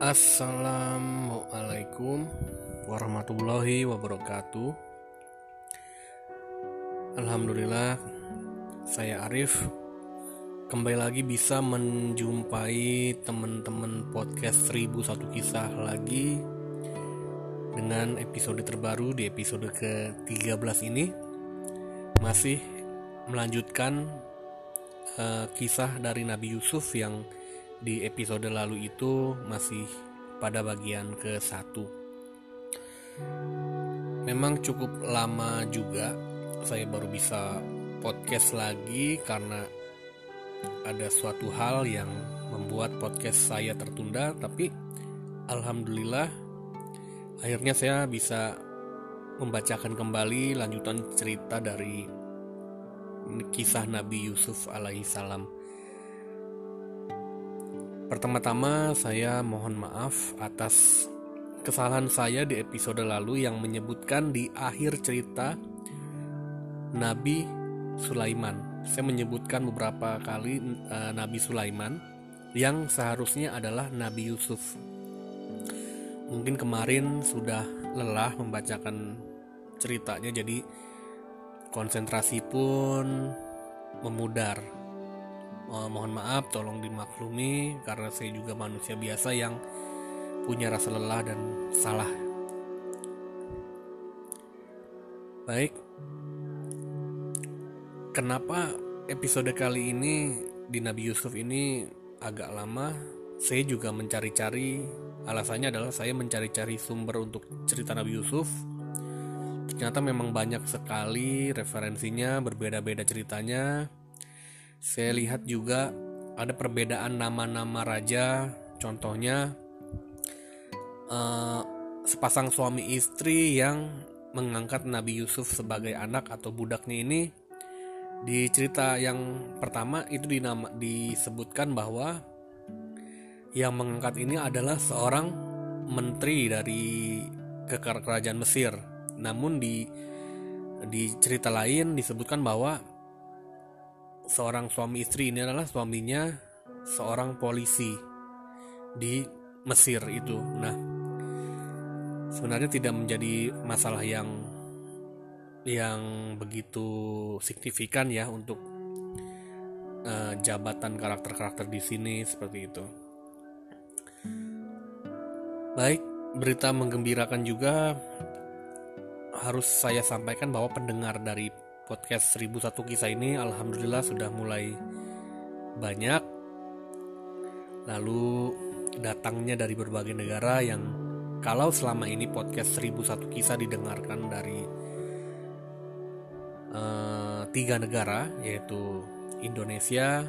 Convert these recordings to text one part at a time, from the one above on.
Assalamualaikum warahmatullahi wabarakatuh. Alhamdulillah, saya Arif kembali lagi bisa menjumpai teman-teman podcast 1001 kisah lagi dengan episode terbaru di episode ke-13 ini masih melanjutkan uh, kisah dari Nabi Yusuf yang di episode lalu itu masih pada bagian ke satu. Memang cukup lama juga saya baru bisa podcast lagi karena ada suatu hal yang membuat podcast saya tertunda tapi alhamdulillah akhirnya saya bisa membacakan kembali lanjutan cerita dari kisah Nabi Yusuf alaihissalam. Pertama-tama saya mohon maaf atas kesalahan saya di episode lalu yang menyebutkan di akhir cerita Nabi Sulaiman. Saya menyebutkan beberapa kali uh, Nabi Sulaiman yang seharusnya adalah Nabi Yusuf. Mungkin kemarin sudah lelah membacakan ceritanya jadi konsentrasi pun memudar uh, mohon maaf tolong dimaklumi karena saya juga manusia biasa yang punya rasa lelah dan salah. Baik. Kenapa episode kali ini di Nabi Yusuf ini agak lama? Saya juga mencari-cari. Alasannya adalah saya mencari-cari sumber untuk cerita Nabi Yusuf. Ternyata memang banyak sekali referensinya berbeda-beda ceritanya saya lihat juga ada perbedaan nama-nama raja contohnya uh, sepasang suami istri yang mengangkat Nabi Yusuf sebagai anak atau budaknya ini di cerita yang pertama itu dinama, disebutkan bahwa yang mengangkat ini adalah seorang menteri dari kerajaan Mesir. Namun di di cerita lain disebutkan bahwa seorang suami istri ini adalah suaminya seorang polisi di Mesir itu. Nah, sebenarnya tidak menjadi masalah yang yang begitu signifikan ya untuk uh, jabatan karakter-karakter di sini seperti itu. Baik, berita menggembirakan juga harus saya sampaikan bahwa pendengar dari podcast 1001 kisah ini alhamdulillah sudah mulai banyak. Lalu datangnya dari berbagai negara yang kalau selama ini podcast 1001 kisah didengarkan dari uh, tiga negara yaitu Indonesia,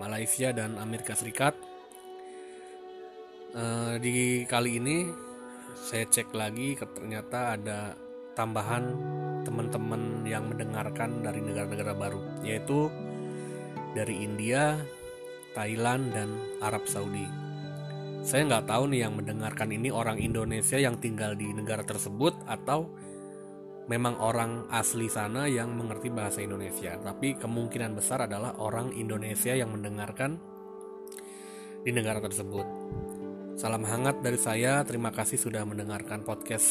Malaysia dan Amerika Serikat. Uh, di kali ini saya cek lagi ternyata ada tambahan teman-teman yang mendengarkan dari negara-negara baru yaitu dari India, Thailand dan Arab Saudi. Saya nggak tahu nih yang mendengarkan ini orang Indonesia yang tinggal di negara tersebut atau memang orang asli sana yang mengerti bahasa Indonesia. Tapi kemungkinan besar adalah orang Indonesia yang mendengarkan di negara tersebut. Salam hangat dari saya, terima kasih sudah mendengarkan podcast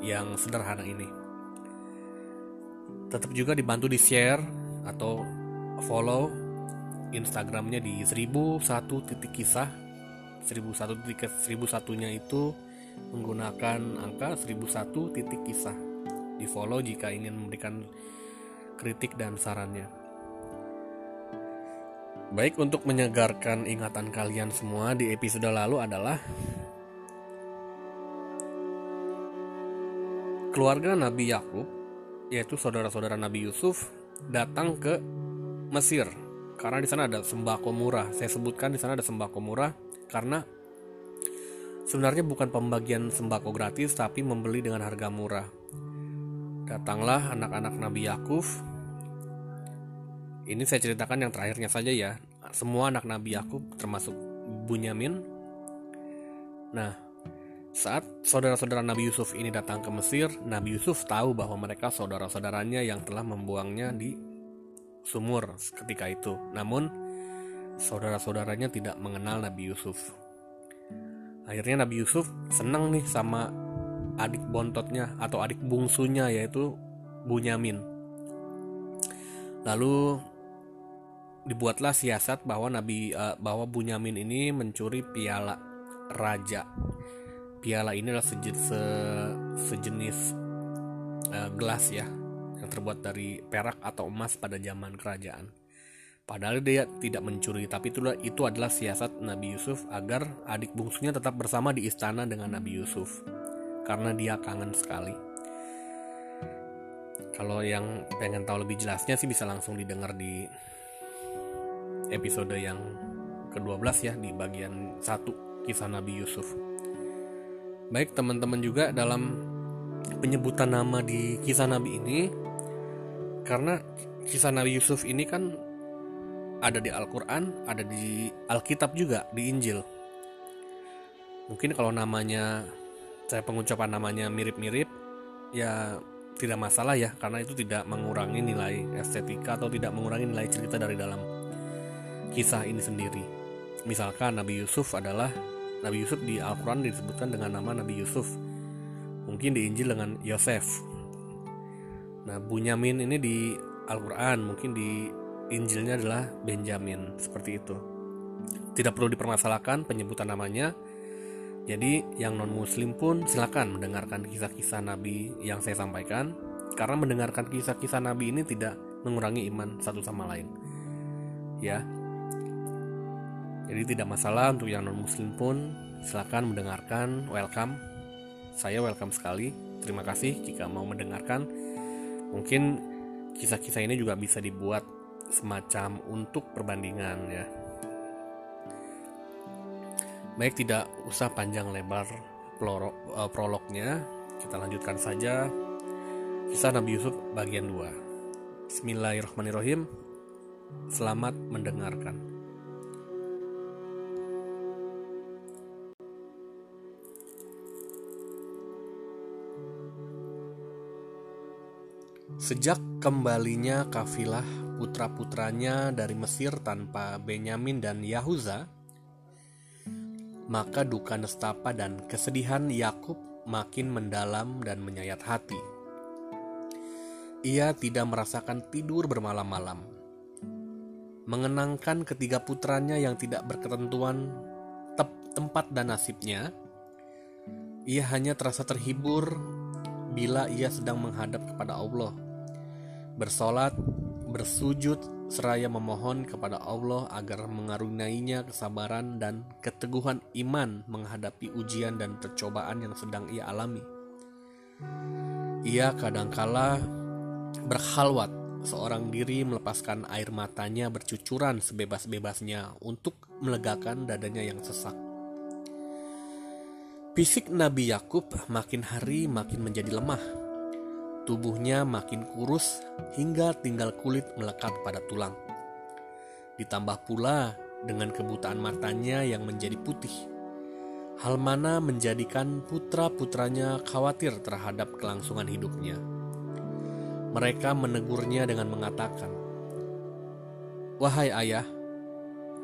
yang sederhana ini. Tetap juga dibantu di share atau follow Instagramnya di 1001 titik kisah. 1001 titik 1001 nya itu menggunakan angka 1001 titik kisah. Di follow jika ingin memberikan kritik dan sarannya. Baik untuk menyegarkan ingatan kalian semua di episode lalu adalah keluarga Nabi Yakub, yaitu saudara-saudara Nabi Yusuf, datang ke Mesir karena di sana ada sembako murah. Saya sebutkan di sana ada sembako murah karena sebenarnya bukan pembagian sembako gratis tapi membeli dengan harga murah. Datanglah anak-anak Nabi Yakub. Ini saya ceritakan yang terakhirnya saja ya. Semua anak Nabi Yakub termasuk Bunyamin. Nah, saat saudara-saudara Nabi Yusuf ini datang ke Mesir, Nabi Yusuf tahu bahwa mereka saudara-saudaranya yang telah membuangnya di sumur ketika itu. Namun, saudara-saudaranya tidak mengenal Nabi Yusuf. akhirnya Nabi Yusuf senang nih sama adik bontotnya atau adik bungsunya yaitu Bunyamin lalu dibuatlah siasat bahwa Nabi uh, bahwa Bunyamin ini mencuri piala raja piala ini adalah sejenis, se, sejenis uh, gelas ya yang terbuat dari perak atau emas pada zaman kerajaan Padahal dia tidak mencuri, tapi itulah itu adalah siasat Nabi Yusuf agar adik bungsunya tetap bersama di istana dengan Nabi Yusuf. Karena dia kangen sekali. Kalau yang pengen tahu lebih jelasnya sih bisa langsung didengar di episode yang ke-12 ya di bagian 1 kisah Nabi Yusuf. Baik teman-teman juga dalam penyebutan nama di kisah Nabi ini karena kisah Nabi Yusuf ini kan ada di Al-Quran, ada di Alkitab juga, di Injil. Mungkin kalau namanya, saya pengucapan namanya mirip-mirip, ya tidak masalah ya, karena itu tidak mengurangi nilai estetika atau tidak mengurangi nilai cerita dari dalam kisah ini sendiri. Misalkan Nabi Yusuf adalah, Nabi Yusuf di Al-Quran disebutkan dengan nama Nabi Yusuf. Mungkin di Injil dengan Yosef. Nah, Bunyamin ini di Al-Quran, mungkin di Injilnya adalah Benjamin seperti itu. Tidak perlu dipermasalahkan penyebutan namanya. Jadi yang non muslim pun silakan mendengarkan kisah-kisah Nabi yang saya sampaikan karena mendengarkan kisah-kisah Nabi ini tidak mengurangi iman satu sama lain. Ya. Jadi tidak masalah untuk yang non muslim pun silakan mendengarkan, welcome. Saya welcome sekali. Terima kasih jika mau mendengarkan. Mungkin kisah-kisah ini juga bisa dibuat semacam untuk perbandingan ya. Baik tidak usah panjang lebar uh, prolognya, kita lanjutkan saja kisah Nabi Yusuf bagian 2. Bismillahirrahmanirrahim. Selamat mendengarkan. Sejak kembalinya kafilah putra-putranya dari Mesir tanpa Benyamin dan Yahuza, maka duka nestapa dan kesedihan Yakub makin mendalam dan menyayat hati. Ia tidak merasakan tidur bermalam-malam. Mengenangkan ketiga putranya yang tidak berketentuan tep tempat dan nasibnya, ia hanya terasa terhibur bila ia sedang menghadap kepada Allah, bersolat bersujud seraya memohon kepada Allah agar mengaruniainya kesabaran dan keteguhan iman menghadapi ujian dan percobaan yang sedang ia alami. Ia kadangkala berhalwat seorang diri melepaskan air matanya bercucuran sebebas-bebasnya untuk melegakan dadanya yang sesak. Fisik Nabi Yakub makin hari makin menjadi lemah Tubuhnya makin kurus hingga tinggal kulit melekat pada tulang. Ditambah pula dengan kebutaan matanya yang menjadi putih. Hal mana menjadikan putra-putranya khawatir terhadap kelangsungan hidupnya. Mereka menegurnya dengan mengatakan, "Wahai ayah,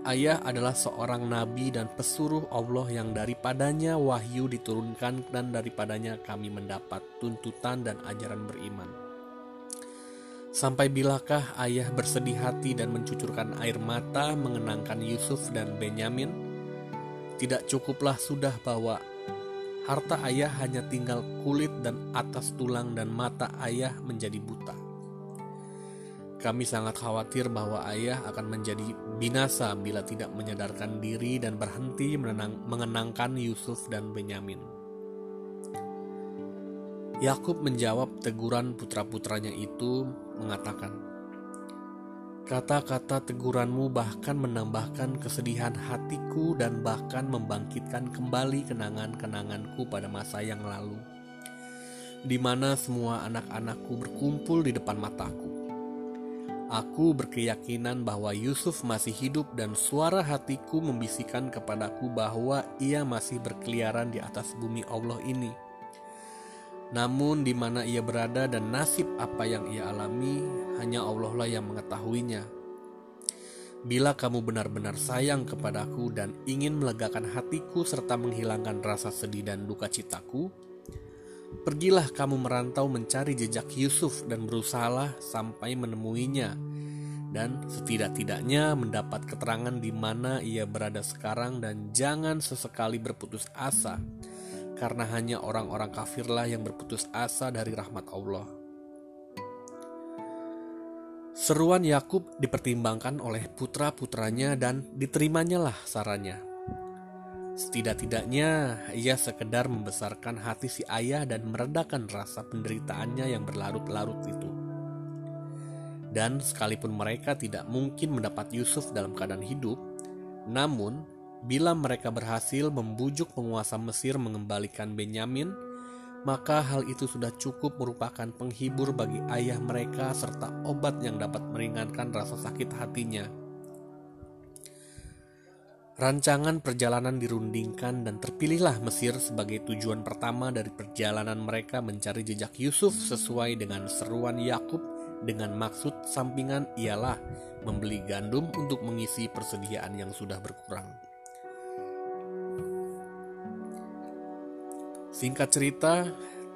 Ayah adalah seorang nabi dan pesuruh Allah yang daripadanya wahyu diturunkan dan daripadanya kami mendapat tuntutan dan ajaran beriman. Sampai bilakah ayah bersedih hati dan mencucurkan air mata mengenangkan Yusuf dan Benyamin? Tidak cukuplah sudah bahwa harta ayah hanya tinggal kulit dan atas tulang dan mata ayah menjadi buta. Kami sangat khawatir bahwa ayah akan menjadi binasa bila tidak menyadarkan diri dan berhenti menenang, mengenangkan Yusuf dan Benyamin. Yakub menjawab teguran putra-putranya itu mengatakan, Kata-kata teguranmu bahkan menambahkan kesedihan hatiku dan bahkan membangkitkan kembali kenangan-kenanganku pada masa yang lalu, di mana semua anak-anakku berkumpul di depan mataku Aku berkeyakinan bahwa Yusuf masih hidup dan suara hatiku membisikkan kepadaku bahwa ia masih berkeliaran di atas bumi Allah ini. Namun di mana ia berada dan nasib apa yang ia alami, hanya Allah lah yang mengetahuinya. Bila kamu benar-benar sayang kepadaku dan ingin melegakan hatiku serta menghilangkan rasa sedih dan duka citaku, pergilah kamu merantau mencari jejak Yusuf dan berusahalah sampai menemuinya dan setidak-tidaknya mendapat keterangan di mana ia berada sekarang dan jangan sesekali berputus asa karena hanya orang-orang kafirlah yang berputus asa dari rahmat Allah. Seruan Yakub dipertimbangkan oleh putra-putranya dan diterimanya lah sarannya. Setidak-tidaknya ia sekedar membesarkan hati si ayah dan meredakan rasa penderitaannya yang berlarut-larut itu. Dan sekalipun mereka tidak mungkin mendapat Yusuf dalam keadaan hidup, namun bila mereka berhasil membujuk penguasa Mesir mengembalikan Benyamin, maka hal itu sudah cukup merupakan penghibur bagi ayah mereka serta obat yang dapat meringankan rasa sakit hatinya. Rancangan perjalanan dirundingkan dan terpilihlah Mesir sebagai tujuan pertama dari perjalanan mereka mencari jejak Yusuf sesuai dengan seruan Yakub dengan maksud sampingan ialah membeli gandum untuk mengisi persediaan yang sudah berkurang. Singkat cerita,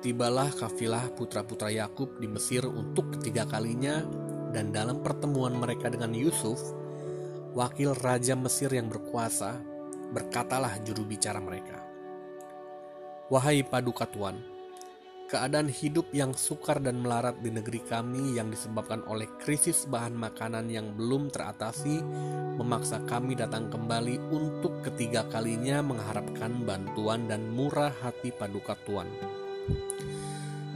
tibalah kafilah putra-putra Yakub di Mesir untuk ketiga kalinya dan dalam pertemuan mereka dengan Yusuf, wakil raja Mesir yang berkuasa, berkatalah juru bicara mereka. Wahai paduka tuan, keadaan hidup yang sukar dan melarat di negeri kami yang disebabkan oleh krisis bahan makanan yang belum teratasi memaksa kami datang kembali untuk ketiga kalinya mengharapkan bantuan dan murah hati paduka Tuan.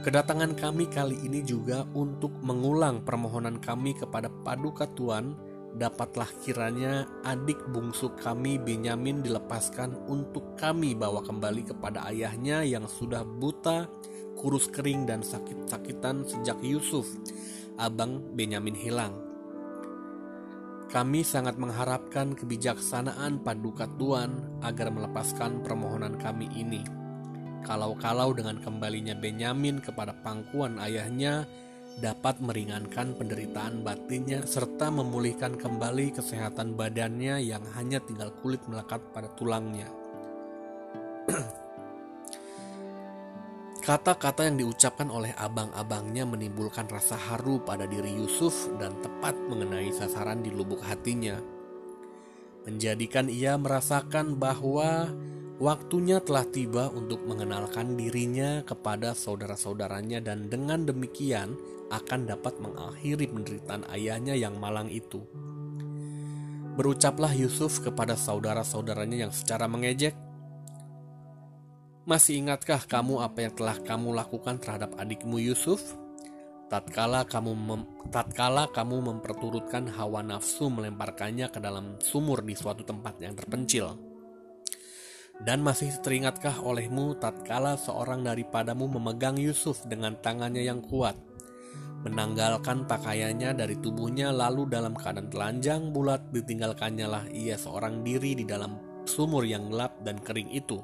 Kedatangan kami kali ini juga untuk mengulang permohonan kami kepada paduka Tuan dapatlah kiranya adik bungsu kami Benyamin dilepaskan untuk kami bawa kembali kepada ayahnya yang sudah buta kurus kering dan sakit-sakitan sejak Yusuf, abang Benyamin hilang. Kami sangat mengharapkan kebijaksanaan paduka Tuhan agar melepaskan permohonan kami ini. Kalau-kalau dengan kembalinya Benyamin kepada pangkuan ayahnya dapat meringankan penderitaan batinnya serta memulihkan kembali kesehatan badannya yang hanya tinggal kulit melekat pada tulangnya. Kata-kata yang diucapkan oleh abang-abangnya menimbulkan rasa haru pada diri Yusuf dan tepat mengenai sasaran di lubuk hatinya. Menjadikan ia merasakan bahwa waktunya telah tiba untuk mengenalkan dirinya kepada saudara-saudaranya dan dengan demikian akan dapat mengakhiri penderitaan ayahnya yang malang itu. Berucaplah Yusuf kepada saudara-saudaranya yang secara mengejek, masih ingatkah kamu apa yang telah kamu lakukan terhadap adikmu Yusuf? Tatkala kamu mem tatkala kamu memperturutkan hawa nafsu melemparkannya ke dalam sumur di suatu tempat yang terpencil. Dan masih teringatkah olehmu tatkala seorang daripadamu memegang Yusuf dengan tangannya yang kuat, menanggalkan pakaiannya dari tubuhnya lalu dalam keadaan telanjang bulat ditinggalkannya lah ia seorang diri di dalam sumur yang gelap dan kering itu.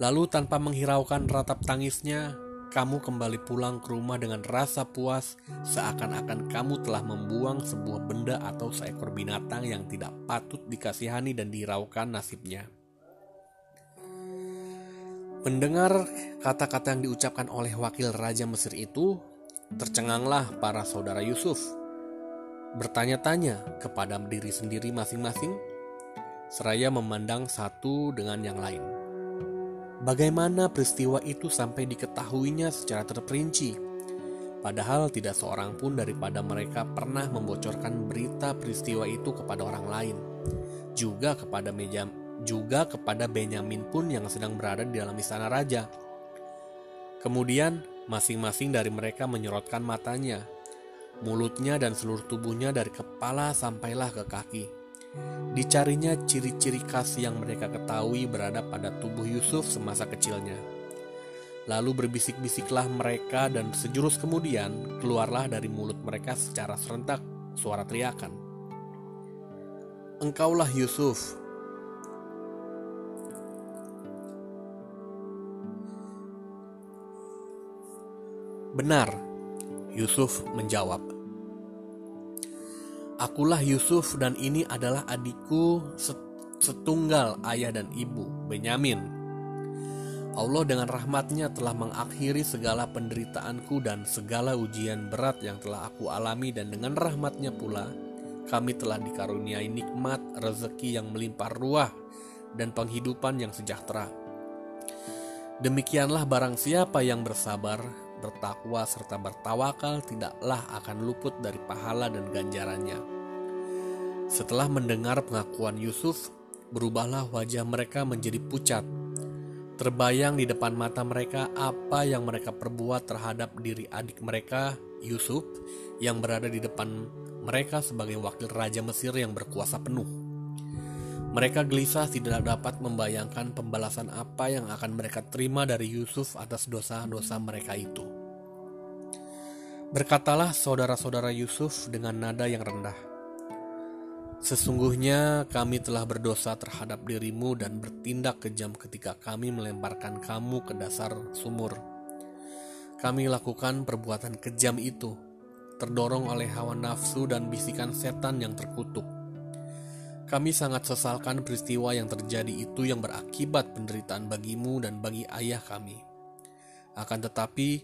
Lalu tanpa menghiraukan ratap tangisnya, kamu kembali pulang ke rumah dengan rasa puas seakan-akan kamu telah membuang sebuah benda atau seekor binatang yang tidak patut dikasihani dan dihiraukan nasibnya. Mendengar kata-kata yang diucapkan oleh wakil Raja Mesir itu, tercenganglah para saudara Yusuf. Bertanya-tanya kepada diri sendiri masing-masing, seraya memandang satu dengan yang lain. Bagaimana peristiwa itu sampai diketahuinya secara terperinci? Padahal tidak seorang pun daripada mereka pernah membocorkan berita peristiwa itu kepada orang lain. Juga kepada meja juga kepada Benyamin pun yang sedang berada di dalam istana raja. Kemudian masing-masing dari mereka menyorotkan matanya, mulutnya dan seluruh tubuhnya dari kepala sampailah ke kaki Dicarinya ciri-ciri khas yang mereka ketahui berada pada tubuh Yusuf semasa kecilnya. Lalu berbisik-bisiklah mereka dan sejurus kemudian keluarlah dari mulut mereka secara serentak suara teriakan. Engkaulah Yusuf. Benar, Yusuf menjawab. Akulah Yusuf dan ini adalah adikku setunggal ayah dan ibu, Benyamin. Allah dengan rahmatnya telah mengakhiri segala penderitaanku dan segala ujian berat yang telah aku alami dan dengan rahmatnya pula kami telah dikaruniai nikmat rezeki yang melimpah ruah dan penghidupan yang sejahtera. Demikianlah barang siapa yang bersabar, bertakwa serta bertawakal tidaklah akan luput dari pahala dan ganjarannya. Setelah mendengar pengakuan Yusuf, berubahlah wajah mereka menjadi pucat. Terbayang di depan mata mereka apa yang mereka perbuat terhadap diri adik mereka, Yusuf, yang berada di depan mereka sebagai wakil raja Mesir yang berkuasa penuh. Mereka gelisah tidak dapat membayangkan pembalasan apa yang akan mereka terima dari Yusuf atas dosa-dosa mereka itu. Berkatalah saudara-saudara Yusuf dengan nada yang rendah. Sesungguhnya kami telah berdosa terhadap dirimu dan bertindak kejam ketika kami melemparkan kamu ke dasar sumur. Kami lakukan perbuatan kejam itu, terdorong oleh hawa nafsu dan bisikan setan yang terkutuk kami sangat sesalkan peristiwa yang terjadi itu yang berakibat penderitaan bagimu dan bagi ayah kami. Akan tetapi,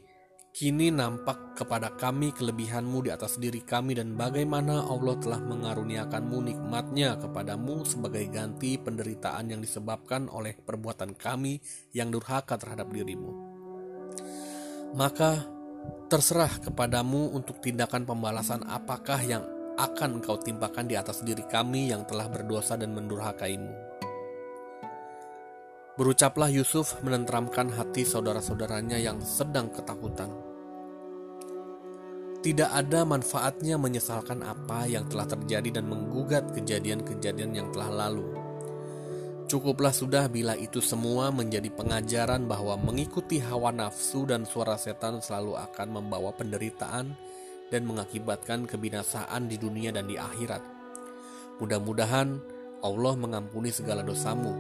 kini nampak kepada kami kelebihanmu di atas diri kami dan bagaimana Allah telah mengaruniakanmu nikmatnya kepadamu sebagai ganti penderitaan yang disebabkan oleh perbuatan kami yang durhaka terhadap dirimu. Maka terserah kepadamu untuk tindakan pembalasan apakah yang akan engkau timpakan di atas diri kami yang telah berdosa dan mendurhakaimu. Berucaplah Yusuf menenteramkan hati saudara-saudaranya yang sedang ketakutan. Tidak ada manfaatnya menyesalkan apa yang telah terjadi dan menggugat kejadian-kejadian yang telah lalu. Cukuplah sudah bila itu semua menjadi pengajaran bahwa mengikuti hawa nafsu dan suara setan selalu akan membawa penderitaan dan mengakibatkan kebinasaan di dunia dan di akhirat. Mudah-mudahan Allah mengampuni segala dosamu,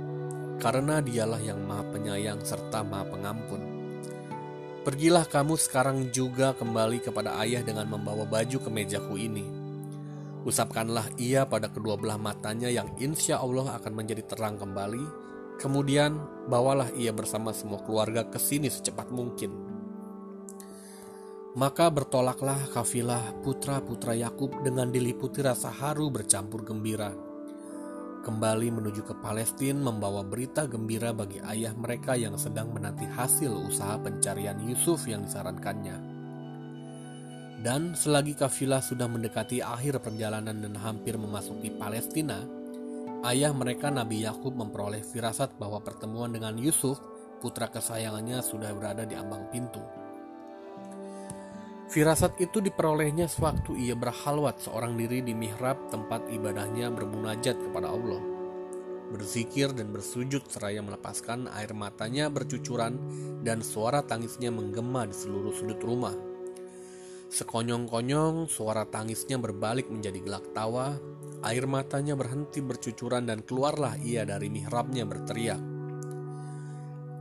karena Dialah yang Maha Penyayang serta Maha Pengampun. Pergilah kamu sekarang juga kembali kepada ayah dengan membawa baju kemejaku ini. Usapkanlah ia pada kedua belah matanya yang insya Allah akan menjadi terang kembali. Kemudian bawalah ia bersama semua keluarga ke sini secepat mungkin.' Maka bertolaklah kafilah putra-putra Yakub dengan diliputi rasa haru bercampur gembira. Kembali menuju ke Palestina membawa berita gembira bagi ayah mereka yang sedang menanti hasil usaha pencarian Yusuf yang disarankannya. Dan selagi kafilah sudah mendekati akhir perjalanan dan hampir memasuki Palestina, ayah mereka Nabi Yakub memperoleh firasat bahwa pertemuan dengan Yusuf, putra kesayangannya sudah berada di ambang pintu. Firasat itu diperolehnya sewaktu ia berhalwat seorang diri di mihrab tempat ibadahnya bermunajat kepada Allah. Berzikir dan bersujud seraya melepaskan air matanya bercucuran dan suara tangisnya menggema di seluruh sudut rumah. Sekonyong-konyong suara tangisnya berbalik menjadi gelak tawa, air matanya berhenti bercucuran dan keluarlah ia dari mihrabnya berteriak.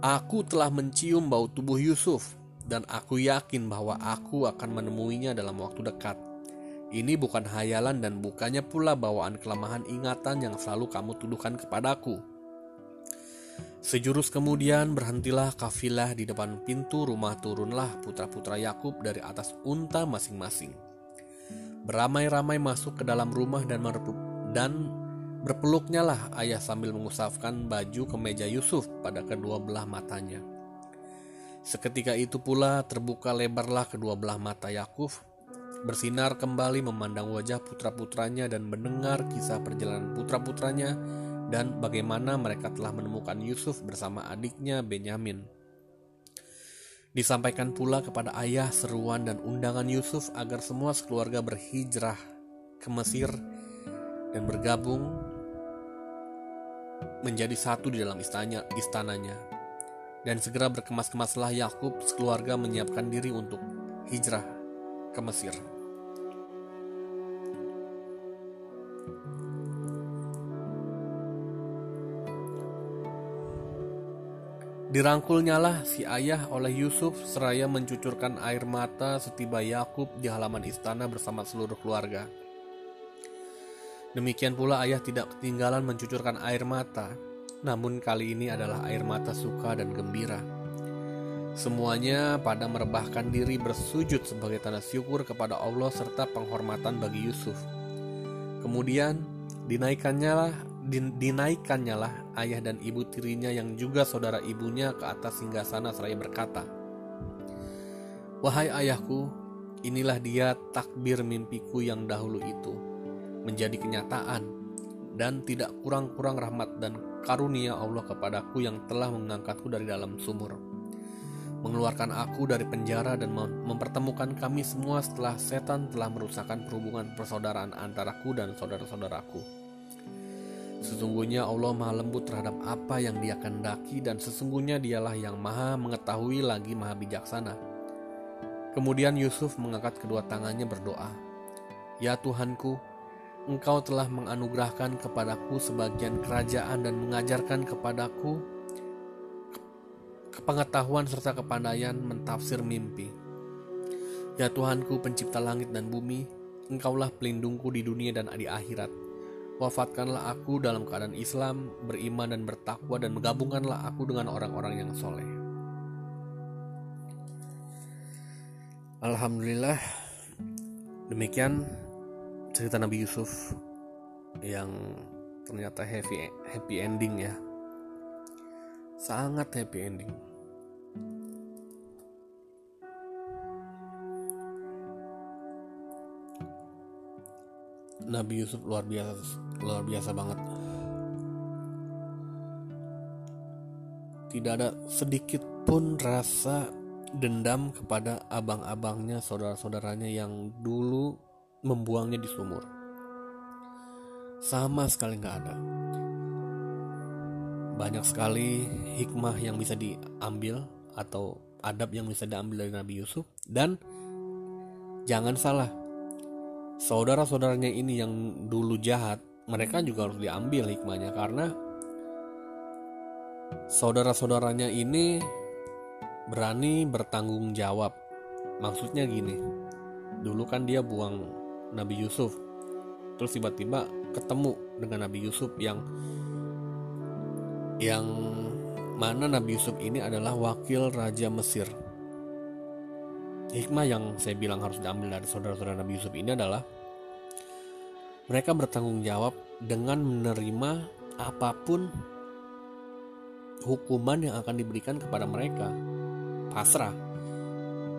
Aku telah mencium bau tubuh Yusuf, dan aku yakin bahwa aku akan menemuinya dalam waktu dekat. Ini bukan hayalan dan bukannya pula bawaan kelemahan ingatan yang selalu kamu tuduhkan kepadaku. Sejurus kemudian berhentilah kafilah di depan pintu rumah turunlah putra-putra Yakub dari atas unta masing-masing. Beramai-ramai masuk ke dalam rumah dan dan berpeluknya lah ayah sambil mengusapkan baju kemeja Yusuf pada kedua belah matanya. Seketika itu pula terbuka lebarlah kedua belah mata Yakub, bersinar kembali memandang wajah putra-putranya dan mendengar kisah perjalanan putra-putranya dan bagaimana mereka telah menemukan Yusuf bersama adiknya Benyamin. Disampaikan pula kepada ayah seruan dan undangan Yusuf agar semua sekeluarga berhijrah ke Mesir dan bergabung menjadi satu di dalam istananya, istananya dan segera berkemas-kemaslah Yakub sekeluarga menyiapkan diri untuk hijrah ke Mesir. Dirangkulnyalah si ayah oleh Yusuf seraya mencucurkan air mata setiba Yakub di halaman istana bersama seluruh keluarga. Demikian pula ayah tidak ketinggalan mencucurkan air mata, namun kali ini adalah air mata suka dan gembira. Semuanya pada merebahkan diri bersujud sebagai tanda syukur kepada Allah serta penghormatan bagi Yusuf. Kemudian dinaikkannya lah, dinaikkannya lah ayah dan ibu tirinya yang juga saudara ibunya ke atas singgasana seraya berkata, Wahai ayahku, inilah dia takbir mimpiku yang dahulu itu menjadi kenyataan dan tidak kurang-kurang rahmat dan karunia Allah kepadaku yang telah mengangkatku dari dalam sumur mengeluarkan aku dari penjara dan mempertemukan kami semua setelah setan telah merusakkan perhubungan persaudaraan antaraku dan saudara-saudaraku. Sesungguhnya Allah maha lembut terhadap apa yang dia kendaki dan sesungguhnya dialah yang maha mengetahui lagi maha bijaksana. Kemudian Yusuf mengangkat kedua tangannya berdoa, Ya Tuhanku, Engkau telah menganugerahkan kepadaku sebagian kerajaan dan mengajarkan kepadaku kepengetahuan serta kepandaian mentafsir mimpi. Ya Tuhanku pencipta langit dan bumi, Engkaulah pelindungku di dunia dan di akhirat. Wafatkanlah aku dalam keadaan Islam, beriman dan bertakwa dan menggabungkanlah aku dengan orang-orang yang soleh. Alhamdulillah, demikian cerita Nabi Yusuf yang ternyata happy happy ending ya. Sangat happy ending. Nabi Yusuf luar biasa luar biasa banget. Tidak ada sedikit pun rasa dendam kepada abang-abangnya saudara-saudaranya yang dulu membuangnya di sumur. Sama sekali nggak ada. Banyak sekali hikmah yang bisa diambil atau adab yang bisa diambil dari Nabi Yusuf dan jangan salah saudara-saudaranya ini yang dulu jahat mereka juga harus diambil hikmahnya karena saudara-saudaranya ini berani bertanggung jawab maksudnya gini dulu kan dia buang Nabi Yusuf. Terus tiba-tiba ketemu dengan Nabi Yusuf yang yang mana Nabi Yusuf ini adalah wakil Raja Mesir. Hikmah yang saya bilang harus diambil dari saudara-saudara Nabi Yusuf ini adalah mereka bertanggung jawab dengan menerima apa pun hukuman yang akan diberikan kepada mereka. Pasrah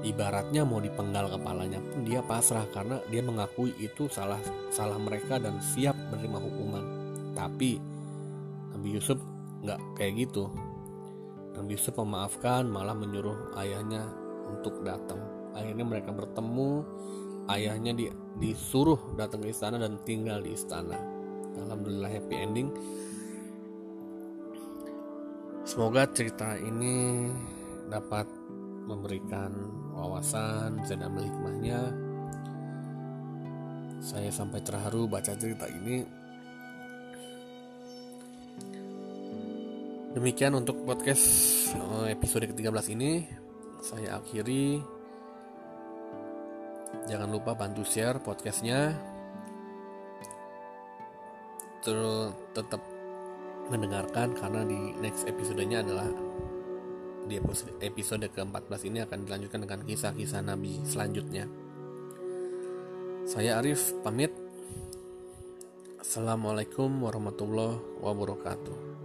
ibaratnya mau dipenggal kepalanya pun dia pasrah karena dia mengakui itu salah salah mereka dan siap menerima hukuman. Tapi Nabi Yusuf nggak kayak gitu. Nabi Yusuf memaafkan malah menyuruh ayahnya untuk datang. Akhirnya mereka bertemu ayahnya di, disuruh datang ke istana dan tinggal di istana. Alhamdulillah happy ending. Semoga cerita ini dapat memberikan wawasan, bisa diambil hikmahnya. Saya sampai terharu baca cerita ini. Demikian untuk podcast eh, episode ke-13 ini. Saya akhiri. Jangan lupa bantu share podcastnya. Terus tetap mendengarkan karena di next episodenya adalah di episode ke-14 ini akan dilanjutkan dengan kisah-kisah Nabi selanjutnya. Saya Arif pamit. Assalamualaikum warahmatullahi wabarakatuh.